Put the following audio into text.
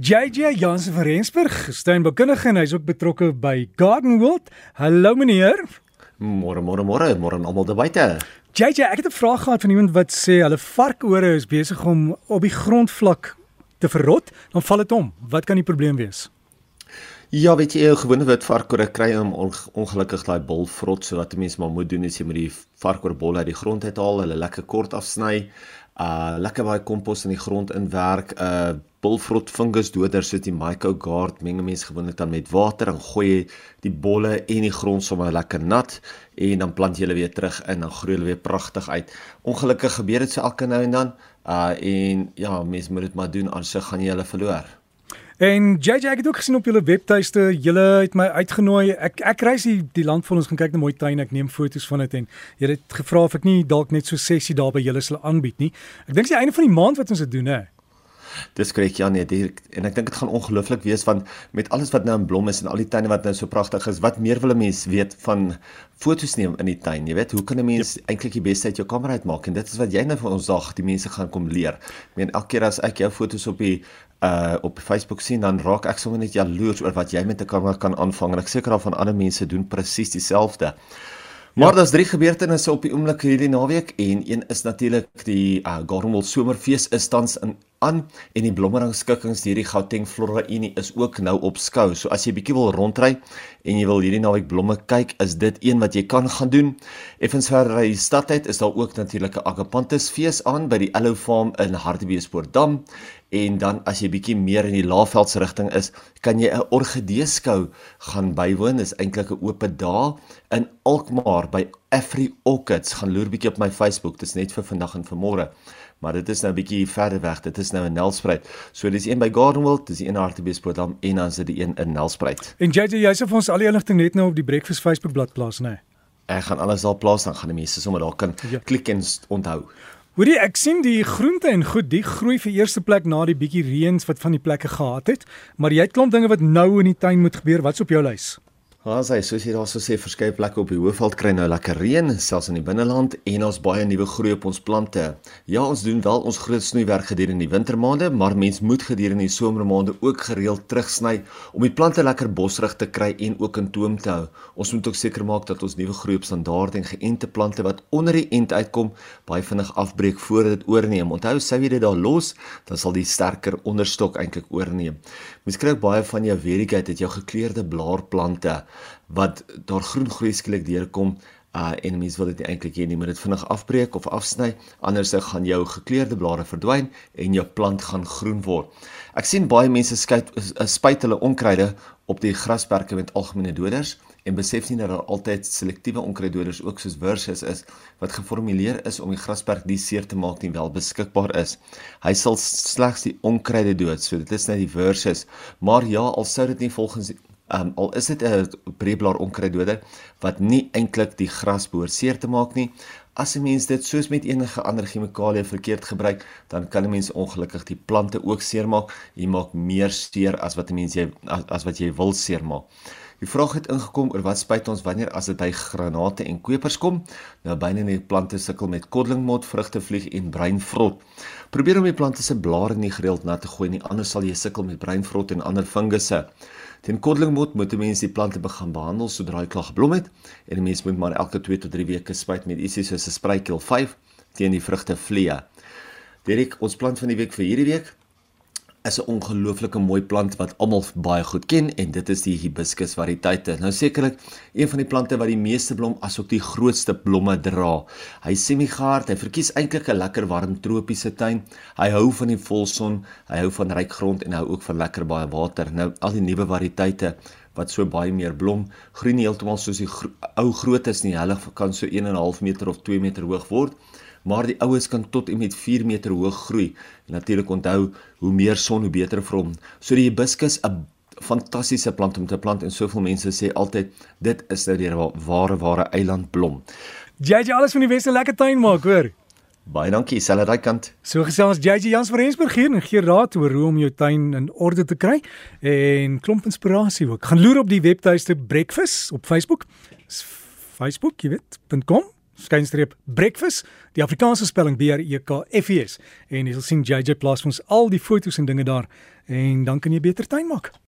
JJ Jansen van Rensburg, steenbekundige en hy's ook betrokke by Garden World. Hallo meneer. Môre môre môre, môre almal daar buite. JJ, ek het 'n vraag gehad van iemand wat sê hulle varkore is besig om op die grondvlak te verrot, dan val dit om. Wat kan die probleem wees? Ja, weet jy, gewone wit varkore kry hom ongelukkig daai bol vrot, so wat 'n mens maar moet doen is jy moet die varkoorbol uit die grond uithaal, hulle lekker kort afsny, uh lekker baie kompos in die grond inwerk, uh bulvrot fungus doder soos die mycogard meng mense gewoonlik dan met water en gooi die bolle en die grond sommer lekker nat en dan plant jy hulle weer terug in en groei hulle weer pragtig uit. Ongelukkig gebeur dit so elke nou en dan. Uh en ja, mense moet dit maar doen anders gaan jy hulle verloor. En JJ ek het ook gesien op julle webtuiste, julle het my uitgenooi. Ek ek reis die, die land van ons gaan kyk na mooi tuine, ek neem foto's van dit en jy het gevra of ek nie dalk net so sessie daar by julle sal aanbied nie. Ek dink dis die einde van die maand wat ons dit doen hè. Dis korrek ja nee, die, en ek dink dit gaan ongelooflik wees want met alles wat nou in blom is en al die tuine wat nou so pragtig is, wat meer wil 'n mens weet van fotos neem in die tuin? Jy weet, hoe kan 'n mens yep. eintlik die beste uit jou kamera uitmaak? En dit is wat jy nou vir ons dag die mense gaan kom leer. Ek meen elke keer as ek jou fotos op die uh op Facebook sien dan raak ek sommer net jaloers oor wat jy met 'n kamera kan aanvang en ek seker al van ander mense doen presies dieselfde. Maar ja. daar's drie gebeurtenisse op die oomblik hierdie naweek en een is natuurlik die uh, Gardenwell Somerfees is tans in aan en die blommerangskikkings deur die Gauteng Flora Unie is ook nou op skou. So as jy bietjie wil rondry en jy wil hierdie naweek blomme kyk, is dit een wat jy kan gaan doen. Effens verder uit die stad uit is daar ook natuurlik 'n Agapanthus fees aan by die Allo Farm in Hartbeespoortdam en dan as jy bietjie meer in die Laagveldse rigting is, kan jy 'n orgidee skou gaan bywoon. Dis eintlik 'n oop dag in Alkmaar by Afri Orchids. Gaan loer bietjie op my Facebook. Dit is net vir vandag en vir môre maar dit is nou 'n bietjie verder weg. Dit is nou in Nelspruit. So dis een by Gardenwold, dis die een Hartbeespoortdam en dan is dit die een in Nelspruit. En JJ, jy sê vir ons al die inligting net nou op die Breakfast Facebook bladsy plaas, né? Nee. Ek gaan alles daar plaas dan gaan die mense sommer daar kan ja. klik en onthou. Hoorie, ek sien die groente en goed, die groei vir eerste plek na die bietjie reëns wat van die plekke gehad het, maar jy het klomp dinge wat nou in die tuin moet gebeur. Wat's op jou lys? Ons sê soos jy daarso sê verskeie plekke op die Hoofveld kry nou lekker reën, selfs in die binneland en ons baie nuwe groei op ons plante. Ja, ons doen wel ons groot snoeiwerk gedurende die wintermaande, maar mens moet gedurende die somermaande ook gereeld terugsny om die plante lekker bosrig te kry en ook in toom te hou. Ons moet ook seker maak dat ons nuwe groei op standaard en geënte plante wat onder die end uitkom, baie vinnig afbreek voordat dit oorneem. Onthou, sou jy dit daar los, dan sal die sterker onderstok eintlik oorneem. Mens kry ook baie van jou verigate, dit jou gekleurde blaarplante wat daar groen groei skielik deurkom uh en mense wil dit nie eintlik hê nie, moet dit vinnig afbreek of afsny, anders dan gaan jou gekleurde blare verdwyn en jou plant gaan groen word. Ek sien baie mense skyt spuit hulle onkruide op die grasperke met algemene doders en besef nie dat daar altyd selektiewe onkruiddoders ook soos versus is wat geformuleer is om die grasperk die seer te maak nie wel beskikbaar is. Hy sal slegs die onkruide dood, so dit is net die versus. Maar ja, al sou dit nie volgens um, al is dit 'n breeblaar onkruiddoder wat nie eintlik die gras behoort seer te maak nie. As 'n mens dit soos met enige ander chemikalie verkeerd gebruik, dan kan 'n mens ongelukkig die plante ook seermaak. Jy maak meer seer as wat 'n mens jy as, as wat jy wil seermaak. Die vraag het ingekom oor wat spuit ons wanneer as dit by granate en kwepers kom? Nou byna net die plante sukkel met kodlingmot, vrugtevlieg en breinvrot. Probeer om die plante se blare nie gereeld nat te gooi nie, anders sal jy sukkel met breinvrot en ander fungusse. Teen kodlingmot moet 'n mens die plante begin behandel sodra hy klaar geblom het en 'n mens moet maar elke 2 tot 3 weke spuit met ietsie soos 'n spruitkill 5 teen die vrugtevliee. Direk ons plant van die week vir hierdie week is 'n ongelooflike mooi plant wat almal baie goed ken en dit is die hibiscus variëteite. Nou sekerlik een van die plante wat die meeste blom asook die grootste blomme dra. Hy semigaard, hy verkies eintlik 'n lekker warm tropiese tuin. Hy hou van die volson, hy hou van ryk grond en hou ook van lekker baie water. Nou al die nuwe variëteite wat so baie meer blom, groei nie heeltemal soos die gro ou grootes nie. Hulle kan so 1.5 meter of 2 meter hoog word maar die oues kan tot en met 4 meter hoog groei. Natuurlik onthou, hoe meer son hoe beter vir hom. So die hibiscus 'n fantastiese plant om te plant en soveel mense sê altyd dit is nou die ware ware eilandblom. JJ alles van die Weste lekker tuin maak, hoor. Baie dankie, selfs daai kant. So gesels JJ Jans van Rensburg hier en gee raad oor hoe om jou tuin in orde te kry en klomp inspirasie ook. Gaan loer op die webtuiste Breakfast op Facebook. Facebook, jy weet, .com skynstreep breakfast, die Afrikaanse spelling B R E K F E S. En jy sal sien JJ plaas ons al die fotos en dinge daar en dan kan jy beter tuin maak.